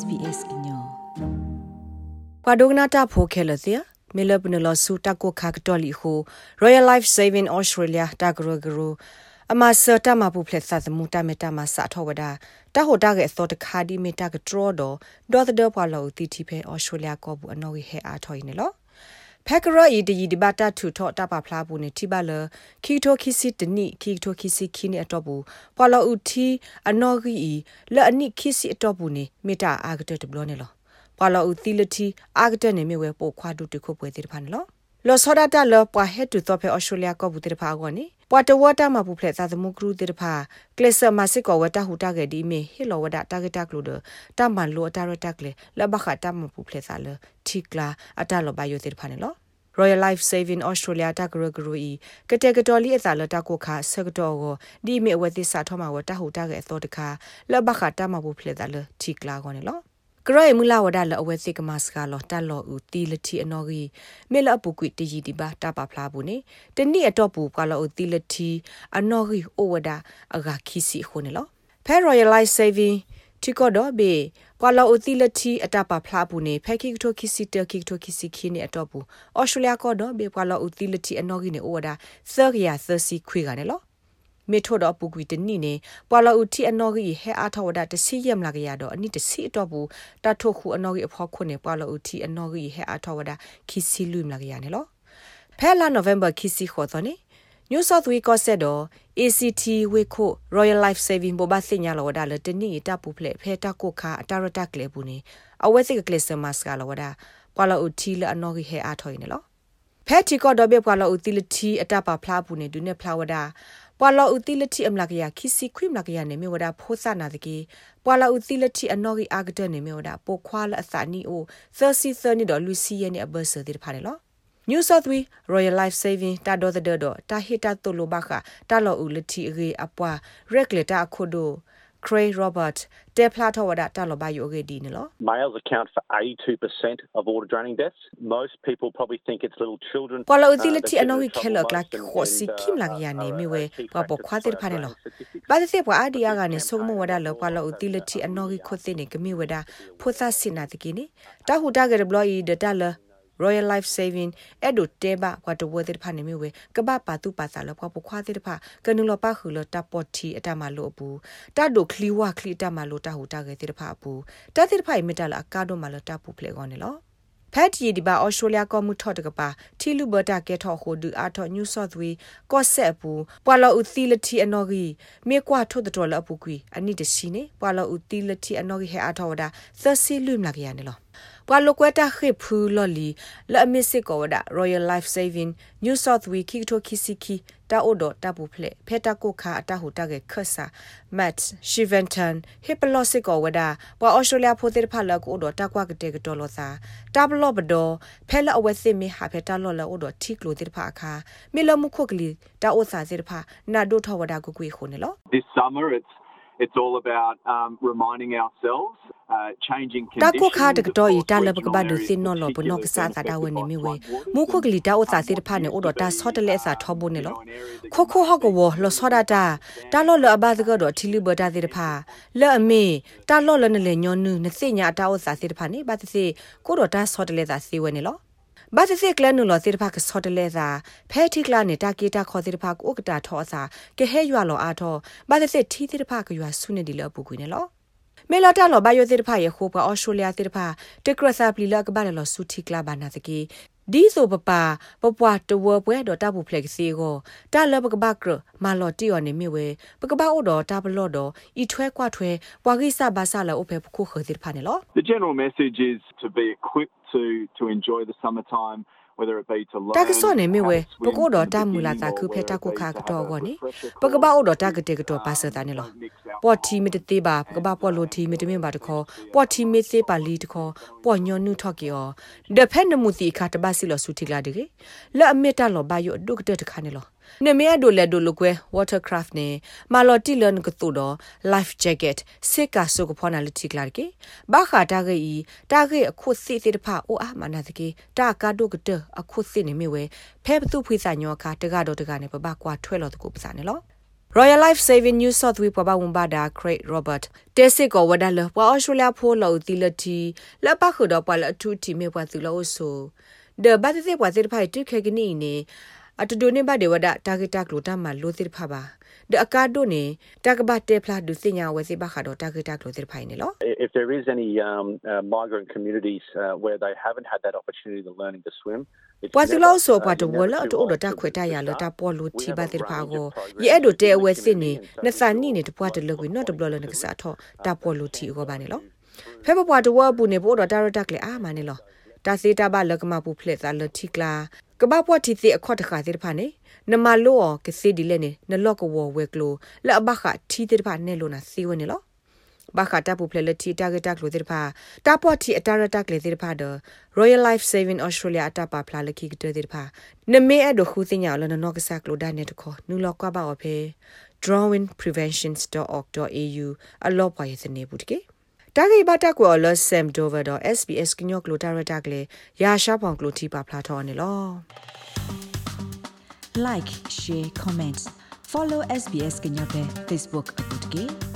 SBS inyo kwa dogna ta pho khela sia mele bunelo su ta ko kha ktoli ho Royal Life Saving Australia ta gro gro အမဆတာမပူဖလက်သသမူတမတမစာထောဝဒတာဟိုတာကအစောတခါဒီမီတာကဒရတော့ဒေါ်သဒပွာလောတီတီဖဲဩစတြေးလျကောဘူးအနော်ဟဲအားထော်နေလော ဖက်ကရဤတည်ဒီဘတာထူထော့တပဖလားဘူးနေတိဘလခီတိုခီစီတနိခီတိုခီစီခီနေအတော့ဘူးပွာလောဥတီအနော်ဂီလဲအနိခီစီအတော့ဘူးနေမီတာအာဂတက်တဘလနေလောပွာလောဥသီလတီအာဂတက်နေမြဝဲပိုခွာဒုတခုပွဲတိဖာနေလောလောစောဒတာလောပွာဟက်တူတော့ဖဲဩစတြေးလျကောဘူးတိဖာကောနေ ပွာတဝတာမပူဖလက်သာသမုကရုတေတဖာကလစ်ဆာမစစ်ကောဝတာဟူတာကေဒီမေဟီလောဝဒတာဂက်တာကလူဒတာမန်လိုတာရတာကလေလဘခတာမပူဖလက်သာလတီကလာအတာလောဘယိုတေတဖာနေလော Royal Life Saving Australia တကရဂရူဤကတဲ့ကတော်လီအစာလတကိုခါဆကတော်ကိုဒီမေဝတိစာထောမှာဝတဟူတာကအသောတခါလဘခတာမပူဖလက်သာလတီကလာကောနေလော ကရိုင်မူလာဝဒါလအဝဲစစ်ကမစကလောတလောဦးတီလတီအနော်ကြီးမေလအပူကွီတကြီးဒီပါတပါဖလားဘူးနေတနေ့အတော့ပူကလောဦးတီလတီအနော်ကြီးအိုဝဒါအဂါခီစီခုန်လောဖဲ Royal Life Saving တီကောတော့ဘေကွာလောအတိလတီအတပါဖလားဘူးနေဖဲခိကတိုခိစီတခိကတိုခိစီခင်းနေအတော့ဘူးအော်စတြေးလျကောတော့ဘေကွာလောအတိလတီအနော်ကြီးနေအိုဝဒါသရရသစီခွေကနေလော မေထိုတော့ပူကွီတနိနေပွာလာဥတီအနော်ကြီးဟဲအားထောဝဒတစီယမ်လာကရတော့အနိတစီတော့ဘူးတထိုခုအနော်ကြီးအဖော်ခွနေပွာလာဥတီအနော်ကြီးဟဲအားထောဝဒခီစီလူမလာကရနေလောဖဲလာနိုဗ ెంబర్ ခီစီခေါ်တော့နေ New South Wales ကဆက်တော့ ACT ဝေခို Royal Life Saving ဘဘစညာလောဒါလတနိတပူဖလက်ဖဲတကိုခါအတာရတကလေဘူးနေအဝဲစိကကလစ်စမတ်ကလောဒါပွာလာဥတီလအနော်ကြီးဟဲအားထော်နေလောဖဲတီကော့ဒဘေပွာလာဥတီလတီအတပါဖလားဘူးနေဒုနေဖလာဝဒါ ပွာလောဥတိလတိအမလကရခိစီခွိမလကရနေမြဝဒဖိုးစနာတကေပွာလောဥတိလတိအနော်ဂီအာဂဒနေမြဝဒပိုခွာလအစာနီအို30 30တော့လူစီယနေအဘဆတိဖာလေလော New South Wales Royal Life Saving တာဒေါ်တဲ့တော့တာဟီတာတိုလိုဘခတာလောဥလတိရေအပွား regulator အခုဒို Craig Robert တေဖလာထဝဒ တာလောဘယိုဂေဒီနော် Males account for 82% of water drowning deaths. Most people probably think it's little children. ပလောတိလတိအနော်ခဲလကလာခိုစီခိမလာကရနေမြဝဲပပခွာတဲ့ဖာနေလောဘာတဲ့ပွာအာဒီယာကနေစုံမဝဒလောပလောတိလတိအ နော်ခိုသိနေကမြဝဒဖိုသစင်နာတကိနေတာဟူတာကရဘလောဤဒတာလ Royal Life Saving အဲ့ဒိုတဲဘကွာတဝဲတဲ့ဖာနေမျိုးဝဲကပပါတူပါစာလပွားပခွာတဲ့ဖာကနုလပခူလတပေါ်တီအတမလို့ဘူးတတ်ဒိုခလီဝခလီတမလို့တဟူတာခဲ့တဲ့ဖာဘူးတတ်တဲ့ဖာမိတလအကာဒိုမလတပူဖလေကောနေလောဖက်တီဒီပါအော်စတြေးလျကောမှုထော့တကပါထီလူဘတာကဲထော့ဟိုဒူအာထော့ညူဆော့သဝေကော့ဆက်ပူပွာလောဥသီလတီအနော်ဂီမေကွာထော့တတော်လအပူကွီအနိတရှိနေပွာလောဥသီလတီအနော်ဂီဟဲအာထော့ဝဒါသစီလူမလာကရနေလော ပွာလကွတာခိဖူလော်လီလအမစ်စစ်ကောဝဒ Royal Life Saving New South Wales ခိတိုခိစီခီတာအိုဒတာပူဖလက်ဖက်တာကိုခါအတဟူတာကခဆာ Matt Shiventon Hippologic ကောဝဒပွာ Australia ဖိုတဲ့ဖလာကိုဒတာကွာကတဲ့ကတော်လောသာတာဘလော့ဘဒဖဲလအဝဲစစ်မီဟာဖက်တာလော်လောဒထိကလိုတဲ့ဖာအခါမီလမှုခုတ်ကလီတာအိုစာစစ်ဖာနာဒိုထဝဒကိုကွေခုန်လော This summer it's it's all about um, reminding ourselves uh, changing conditions တာကိုခါတကတော့ဤတာလဘကဘဒုစင်နော်လောဘနောကစားတာဝနေမီဝဲမူခုကလီတာဥစာစီတဖာနေဥဒတာဆော့တလဲစာထောဘုန်နေလောခိုခိုဟော့ကဝလောဆောဒတာတာလောလအဘဒကတော့ထီလူဘတာစီတဖာလဲ့အမေတာလောလနဲ့လေညောနုနစိညာတာဥစာစီတဖာနေဘာတစီကိုတော့ တာဆော့တလဲစာစီဝဲနေလောဘာသစ်ကလနုလသေတဖကဆော့တလဲသာဖဲထိကလာနေတာကေတာခေါ်သေတဖကဥကတာထောစာကဟဲရွာလောအားထောဘာသစ်ထီသေတဖကရွာဆုနေဒီလပူကွေနေလောမေလာတာလောဘယိုသေတဖရခိုးကအော်စတြေးလျသေတဖတက်ကရဆာပလီလကဘာလောဆုထိကလာဘာနာတကေဒီဆိုပပပပွားတဝပွဲတော့တပူဖလက်စီကိုတာလဘကဘကမာလော်တီယောနေမြဝဲပကပအိုတော့တဘလော့တော့ဤထွဲကွာထွဲပွာကိစဘာဆာလောအဖေပခုခသစ်ဖာနေလော The general message is to be equipped to to enjoy the summertime whether it be to learn တာကစောနေမြဝဲပကိုတော့တမူလာတာခုဖဲတာကိုခါကတော့ကောနေပကပအိုတော့တာကတဲ့ကတော့ပါစတာနေလောပေါ်တီမတသေးပါပကပပေါ်လိုတီမတမင်ပါတခေါ်ပေါ်တီမသေးပါလီတခေါ်ပေါ်ညောနုထော့ကီယောဒဖက်နမှုတီခါတပါစီလောဆူတီလာဒီလဲအမီတာလောဘာယိုဒုကတဲ့တခါနေလော နေမရဒိုလက်ဒိုလကွဲ watercraft နေမာလော်တီလန်ကတူတော့ life jacket စစ်ကဆုကဖောနာလတိကလာကေဘာခါတာကေဤတာကေအခုစစ်စစ်တဖအိုအာမနာတကေတာကာဒိုကတအခုစစ်နေမြဝဲဖဲပသူဖွေစာညောခါတကတော့တကနေပပကွာထွဲလို့တကူပစာနေလော Royal Life Saving New South Wales ပပဝန်ပါဒါ Craig Robert တက်စစ်ကိုဝဒါလပွာ Australia ဖိုးလို့တီလတီလပခုတော့ပွာလအထူးတီမေပွာသူလို့ဆိုဒဘတ်တဲ့ပွာတဲ့ဖိုင်တုခေကနီနေ အတူတူနေပါ de wada target ကလိုတမလို့တိဖပါဒအကာဒိုနေတကဘတေဖလာဒုစညာဝစီဘခါတော့ target ကလိုတိဖိုင်နေလို့ if there is any um, uh, migrant communities uh, where they haven't had that opportunity to learning to swim ပွာသူလို့ဆိုပွာတဝလတူတော့တခွေတရလတပေါ်လို့တီပါတဲ့ဖာကိုရဲ့အဲ့တို့တဲဝဲစစ်နေနသနီနေတပွားတလကွေနော်တဘလလနကစားထောတပေါ်လို့တီကိုပါနေလို့ဖဲပွားတဝပူနေပို့တော့တာရတက်လေအာမနေလို့တာစီတာဘလကမပူဖလက်သာလတိကလာ ကဘာပွားတီစီအခေါ်တခါသေးတဖာနေနမလောကစီဒီလဲနေနလော့ကဝဝဲကလိုလအဘခထီတဲ့ဖာနေလို့နာစီဝနေလို့ဘာခတာပူဖလက်တီတာဂက်တက်လို့တဲ့ဖာတာပေါ်တီအတာရတက်လေတဲ့ဖာတော့ Royal Life Saving Australia အတာပါဖလာလခိကတဲ့ဖာနမေအဲ့ဒခုတင်ညာလနနော့ကစားကလိုဒါနေတခေါနူလော့ကပါအဖေ drawinpreventions.org.au အလောပွားရစနေဘူးတကေ တာဂိဘတာကောလဆမ်ဒိုဗာတော့ SBS ကညော့ကလိုတာရတက်လေရာရှာပေါင်ကလိုတီပါဖလာထောနေလော like share comments follow SBS ကညော့ပဲ Facebook အပုတ်ကေ